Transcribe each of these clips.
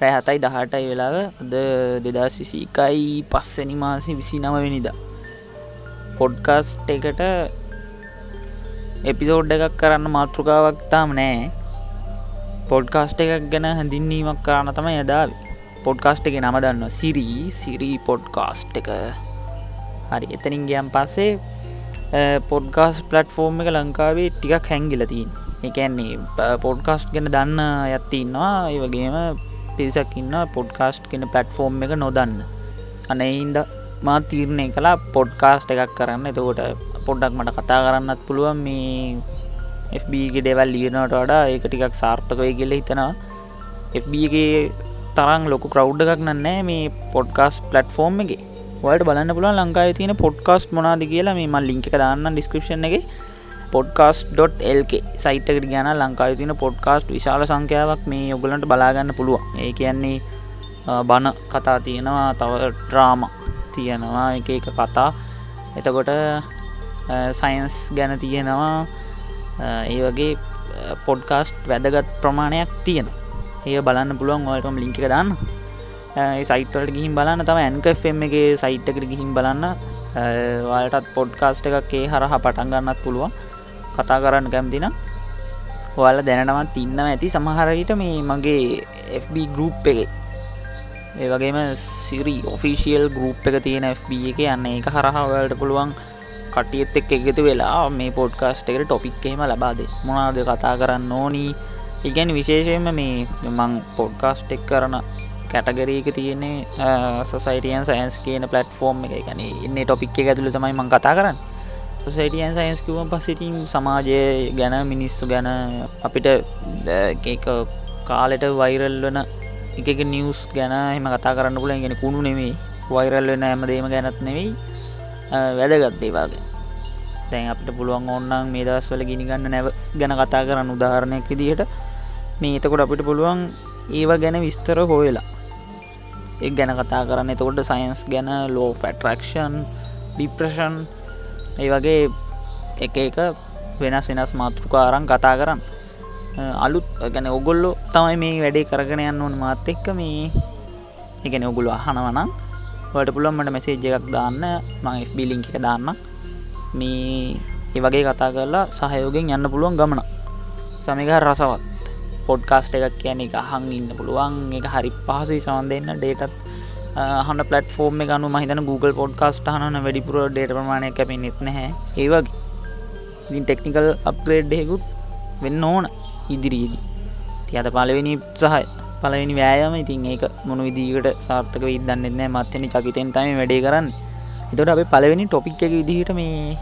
රෑ හතයි දහටයි වෙලාව. ද දෙදා සිසිකයි පස්සනි මාසි විසි නම වෙනිද. පොඩ්කාස්ට් එකට එපිසෝඩ් එකක් කරන්න මාතෘකාවක් තාම නෑ. පොඩ්කාස්ට් එකක් ගැන හැඳින්වීමක් කරන්න තම යදාව. පොඩ්කාස්ට් එක නම දන්න සිරී සිරී පොඩ්කාස්ට් එක. හරි එතනින් ගියම් පස්සේ පොඩ්කාස් පලට්ෆෝර්ම් එක ලංකාවේ ටිකක් හැංගිලතින් එකන්නේ පොඩ්කාස්ට් ගැන දන්න ඇත්තින්නවා ඒ වගේම පිරිසක් ඉන්න පොඩ්කාස්ට් කෙන පලට්ෆෝර්ම් එක නොදන්න. අනයින්ද මා තීරණය කලා පොඩ්කාස්ට් එකක් කරන්න. එතකොට පොඩ්ඩක් මට කතා කරන්නත් පුළුවන් මේ FBගේ දෙවල් ලියනට වඩා ඒක ටිකක් සාර්ථකය කියල හිතනවා. FBගේ තරං ලොක කරව් එකක් නන්නෑ මේ පොඩ්කාස් පලට්ෆෝර්ම් එක. වලට බලන්න පුළ ලංකාව තියෙන පොඩ්කාස්ට් මොනාද කියලා මේ මල් ලිංක දාන්න ඩිස්ක්‍රපෂන් එක. පොඩ්කාස්.එල්ක සයිටකට ගැන ලංකාව තින පොඩ්කාස්ට් විශාල සංඛ්‍යාවක් මේ ඔගලන්ට බලාගන්න පුළුවන්. ඒ කියන්නේ බණ කතා තියෙනවා තව ඩ්‍රාම තියෙනවා එක එක කතා. එතකොට සයින්ස් ගැන තියෙනවා. ඒ වගේ පොඩ්කාස්ට් වැදගත් ප්‍රමාණයක් තියෙන ඒ බලන්න පුළුවන් ඔයටම ලිංක දාන්න. සයිටවලට ගිහිම් බලන්න. තම ඇන්කෆම් එක සයිට්කට ගිහිම් බලන්න. වලටත් පොඩ්කාස්ට් එකක්ේ හරහ පටන් ගන්නත් පුළුවන්. කතා කරන්න කැම්තින ඔයාල දැනටමත් ඉන්න ඇති. සමහරවිට මේ මගේ FB ගරුප් එක. ඒ වගේම සිරි ඔෆිසිියල් ගරුප් එක තියෙන FB එක යන්න. එක හරහවලට පුළුවන් කටියත් එක් එකතු වෙලා මේ පොඩ්කාස්ට එකට ටොපික් එහෙම ලබාද මොනාද කතා කරන්න ඕනී? ඉගැන් විශේෂයම මේ මං පොඩ්කාස්ට් එක් කරන කැටගරීක තියන්නේ සොසයිටියන් සයින්ස් කියන පලට්ෆෝර්ම් එක. ගැන ඉන්න ටොපික් එක ඇතුළ තමයි මං කතා කරන්න. සොසයිටියන් සයින්ස් කිවම් පසිටින් සමාජය ගැන මිනිස්සු ගැන අපිට එක කාලෙට වෛරල් වන එක නිවස් ගැන එම කතා කරන්න පුල ගෙන කුණු නෙමේ වෛරල් වෙන ඇමදේම ගැනත් නෙවෙයි වැදගත්තේවාගේ දැන් අපිට පුළුවන් ඔන්නන් මේ දස්වල ගිනිගන්න නැව ගැන කතා කරන්න. උදාහරණයක් විදිහට මේ එතකොට අපිට පුළුවන් ඒව ගැන විස්තර හෝයලා. එක් ගැන කතා කරන්න. එතකොට සයින්ස් ගැන ලෝ ෆැටරක්ෂන් ඩිප්‍රෂන් ඒ වගේ එක එක වෙනස් වෙනස් මාතෘකාරන් කතා කරන්න අලුත් ගැන ඔගොල්ලො තමයි මේ වැඩේ කරගෙන යන්න ඕන මාත් එක්ක මේ එකන ඔගුලු අහනවනම් වට පුළොන්මට මෙසේජ් එකක් දාන්න මං බිලිංක එක දාන්න මේ ඒ වගේ කතා කරලා සහයෝගෙන් යන්න පුළුවන් ගමන. සමික රසවත්. පොඩ්කාස්ට එකක් කියන එක අහන් ඉන්න පුළුවන් එක හරි පහසුයි සවන් දෙන්න ඩේටත් හන්න පලටෆෝර්ම් ගනු මහිතන Google පොඩ්කාස්ට හන වැඩිපුර ඩේට ප්‍රමාණය කැපෙන් නෙත් නැහැ ඒවගේ ටෙක්නිකල් අප්‍රේඩ්හෙකුත් වෙන්න ඕන ඉදිරියේදී. ති අත පලවෙනි සහය පලවෙනි වෑයම ඉතින් ඒක මොනු විදිීකට සාර්ථක විදන්න එන්න මත්තන චකිතෙන් තම වැඩේ කරන්න. එතොට අප පලවෙනි ටොපික් එක විදිහට මේ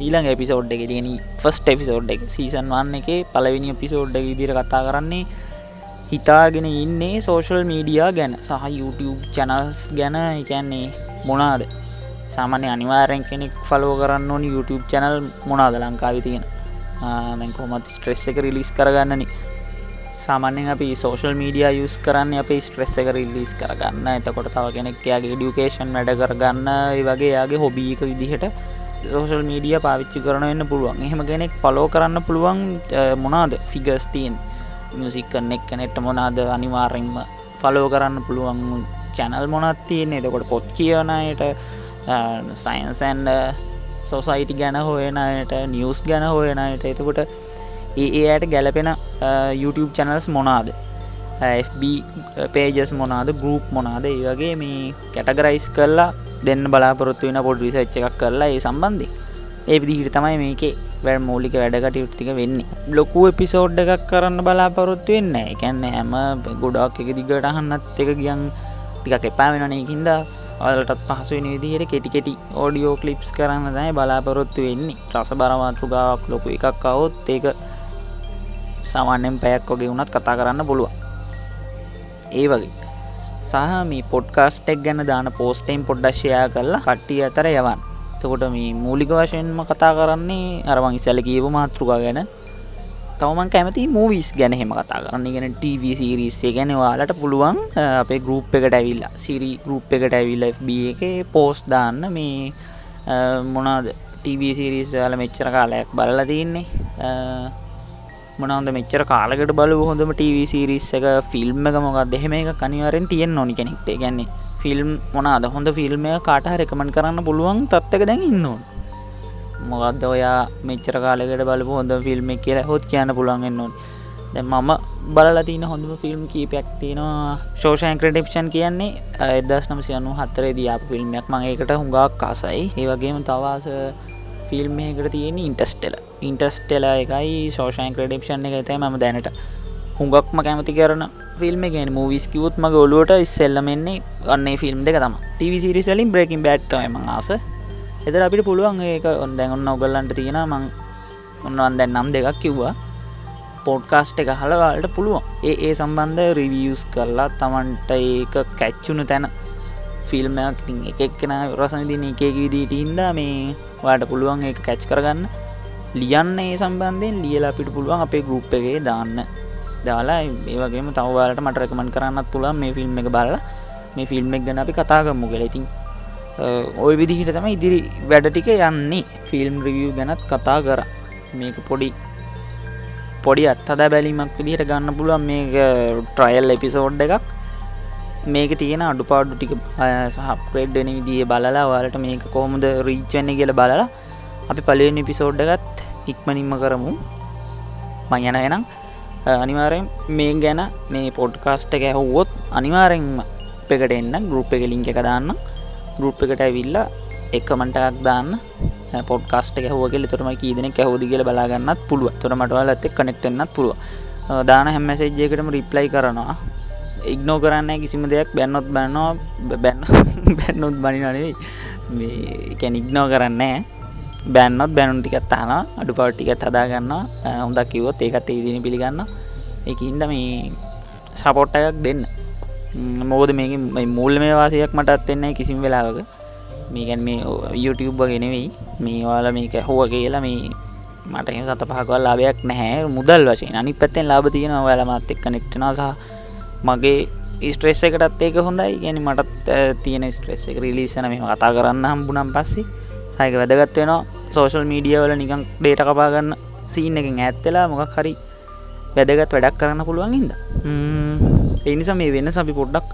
ඊළඟ එපිසෝඩ් එක තියෙන ෆස්ට එපිසෝඩ් එක සීසන් වන්න එක පලවෙනි පිසෝඩ් විදිර කතා කරන්නේ හිතාගෙන ඉන්නේ සෝෂල් මීඩියා ගැන. සහ YouTube චැනල්ස් ගැන එකන්නේ මොනාද? සාමාන්‍ය අනිවාරෙන් කෙනෙක් ෆලෝ කරන්න ඕනි YouTube චැනල් මොනාද ලංකාවි තියෙන. දැන් කොමත් ස්ට්‍රෙස් එක රිලිස් කරගන්නන. සාමාන්‍යෙන් අපි සෝෂල් මීඩිය යුස් කරන්න අප ස්ට්‍රෙස් එක රිලිස් කරගන්න. එතකොට තව කෙනෙක් යාගේ ඩියුකේෂන් වැඩ කරගන්න වගේ යාගේ හොබීක විදිහට සෝෂල් මීඩිය පාවිච්චි කරන වෙන්න පුළුවන්. එහෙම කෙනෙක් පලෝ කරන්න පුළුවන් මොනාද? ෆිගස් තියෙන් මියසික් කන්නෙක් කනෙට්ට මොනාද අනිවාරෙන්ම ෆලෝ කරන්න පුළුවන් චැනල් මොනත් තියන්නේ? එතකොට පොත් කියනයට සයින්සන්ඩ සොසයිටි ගැන හොයනයට නිියස් ගැන හොයනයට එතකොට ඒ ඒයට ගැලපෙන YouTube චැනල්ස් මොනාද FB පේජස් මොනාද ගරුප් මොනාද ඒ වගේ මේ කැටගරයිස් කරලා දෙන්න බලාපොරොත්තු වෙන පොඩ් විසච්ච එකක් කරලා ඒ සම්බන්ධි ඒ විදිහිට තමයි මේකේ වැඩ මූලික වැඩකටයුත්තික වෙන්නේ. ලොකු එපිසෝඩ් එකක් කරන්න බලාපොරොත්තු වෙන්න එකැන්න හැම ගොඩක් එක දිගට අහන්නත් එක ගියන් ටිකක් එපා වෙනනයකින්ද ඔලටත් පහසුවෙන විදිහයට කෙටිකෙටි ඕඩියෝ කලිප්ස් කරන්න දයි බලාපොරොත්තු වෙන්නේ. රස බරමාතෘගාවක් ලොකු එකක් අවොත් ඒක සාමාන්‍යෙන් පැයක් වගේ වුණත් කතා කරන්න පුළුවන්. ඒ වගේ. සහ මේ පොඩ්කාස්ටෙක් ගැන දාන පෝස්ටයිම් පොඩ්ඩශ්‍යයා කරලා කට්ටිය අතර යවන් තකොට මේ මූලික වශයෙන්ම කතා කරන්නේ අරමං ඉසැල කියව මාතෘකා ගැන. තවමන් කැමති මූවිස් ගැන හෙම කතා කරන්න. ගෙන TV සිරිස්සේ ගැන වාලට පුළුවන් අපේ ගරුප් එකට ඇවිල්ලා සිරි ගරුප් එකට ඇවිල්ල FB එක පෝස්් දාන්න මේ මොනාද TV සිරිස් යාල මෙච්චර කාලයක් බලල තියන්නේ. මොනවද මෙච්චර කාලකට බලු හොඳම ටව සිරිස් එක ෆිල්ම් එක මොකක් දෙහෙම එක කනිවරෙන් තියෙන් නොනි කෙනෙක්ට. ගැන්නේ ෆිල්ම් මොනාද? හොඳ ෆිල්ම් කාට රෙකමන් කරන්න පුළුවන් තත්වක දැන් ඉන්නවා මොකක්ද ඔයා මෙච්චර කාලෙකට බලපු හොඳ ෆිල්ම් එක කියලා හොත් කියන්න පුළුවන්ගෙන් නොන් දැ මම බලලතින හොඳම ෆිල්ම් කීපයක් තියෙනවා ශෝෂයන් ක්‍රඩිප්ෂන් කියන්නේ. එදස් නම සියනු හත්තරේ දයාප ෆිල්ම්යක් මගේකට හුඟක් කාසයි ඒවගේම තවාස ෆිල්ම් එකට තියෙන ඉන්ටස්ටෙල ඉන්ටස්ටෙල එකයි සෝෂයන් ක්‍රඩිප්ෂන් එක තයි ම දැනට හුඟක්ම කැමති කරන ෆිල්ම් ගෙන මූවිස් කිවුත් මගේ ඔලුවට ඉස්සෙල්ලමෙන්නේ අන්නේ ෆිල්ම් දෙක තම ටිවිසිරිසලින් බ්‍රේකින් බැට්තම ආස. එතර අපිට පුළුවන් ඒක ඔොන්දැන් ඔන්න ඔගල්ලන්ට තියෙන මං උන්වන් දැන් නම් දෙකක් කිව්වා. පොඩ්කාස්ට් එක හලවාලට පුළුවන්. ඒ ඒ සම්බන්ධ රිවියස් කරලා තමන්ට ඒක කැච්චුණු තැන ෆිල්ම්මයක් ති එකක්ෙන රසවිදින එකක විදිට හින්දා මේ වාට පුළුවන් ඒ කැච් කරගන්න. ලියන්න ඒ සම්බන්ධයෙන් ලියලා අපිට පුළුවන් අපේ ගරුප් එකගේ දාන්න. දාලා ඒවගේම තවවාලට මටරකමන් කරන්නත් පුළන් මේ ෆිල්ම් එක බලලා. මේ ෆිල්ම් එක් ගැන අපි කතාගම්මු කෙලෙතින් ඔය විදිහිට තම ඉදිරි වැඩ ටික යන්නේ. ෆිල්ම් රිවිය් ගැනත් කතා කර. මේක පොඩි පොඩි අත්හද බැලීමක් විදිහට ගන්න පුළුවන් මේ ට්‍රයල් එපිසෝඩ් එකක්. මේක තියෙන අඩුපාඩු ටික සහප්‍රේඩ්ඩන විදිිය බලලා වාලට මේක කොහොමද රීච්වන්න කියල බලලා අපි පලවෙනි පිසෝඩ්ඩගත් ඉක්මනින්ම කරමු. මංයන එනම් අනිවාරයෙන් මේ ගැන මේ පොඩ්කාස්ට එක ඇහුවොත් අනිවාරෙන්ම එකට එන්න ගරුප් එක ලිංක එක දාන්න. ගරුප් එකට ඇවිල්ලා එකමටක් දාන්න. පොඩ්කාස්ට හෝගල තුරම කීදන කැහෝදි කියල බලාගන්නත් පුළුව තුර මටවල ඇත කනෙක්ටෙන්න්නත් පුළුව දාන හැමසේජයකටම රිප්ලයි කරනවා. ඉක්නෝ කරන්න කිසිම දෙයක් බැන්නොත් බැන්නවා බැන්න බැන්නොත් බනිනනෙවෙයි මේකැන ඉක්නෝ කරන්නේ බැන්නොත් බැනුන් ටිකත් තාන අඩු පවට්ටිකත් හදාගන්න හොඳක් කිවොත් ඒකත් ඉදින පිළිගන්න එක ඉන්ද මේ සපොට්ටයක් දෙන්න. මොකද මේ මුල් මේ වාසයක් මටත් වෙන්නේ කිසිම වෙලාවක. මේකැන් මේ YouTube ගෙනෙවෙයි මේවාල මේක හෝව කියලා මේ මට සත පහකවල් ලාභයක් නැහැ. මුදල් වශයෙන්. අනි පැත්තෙන් ලාබ තියෙන ඔයාලමත් එක්ක නෙක්ටනවා සහ මගේ ස්ට්‍රෙස් එකටත් ඒක හොඳයි. ගැන මටත් තියෙන ස්ට්‍රෙස් එක රිලිසන මේ කතා කරන්න හම්බුනම් පස්සේ. සයක වැදගත් වෙනවා. සෝශල් මීඩියවල නිකං ඩේට කපාගන්න සීන එකින් ඇත්තලා මොකක් හරි වැදගත් වැඩක් කරන්න පුළුවන් ඉද එනිසා මේ වෙන්න සපි පොඩ්ඩක්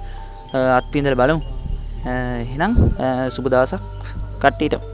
අත්විඳල බලමු. හෙනම් සුබදසක් කට්ටීට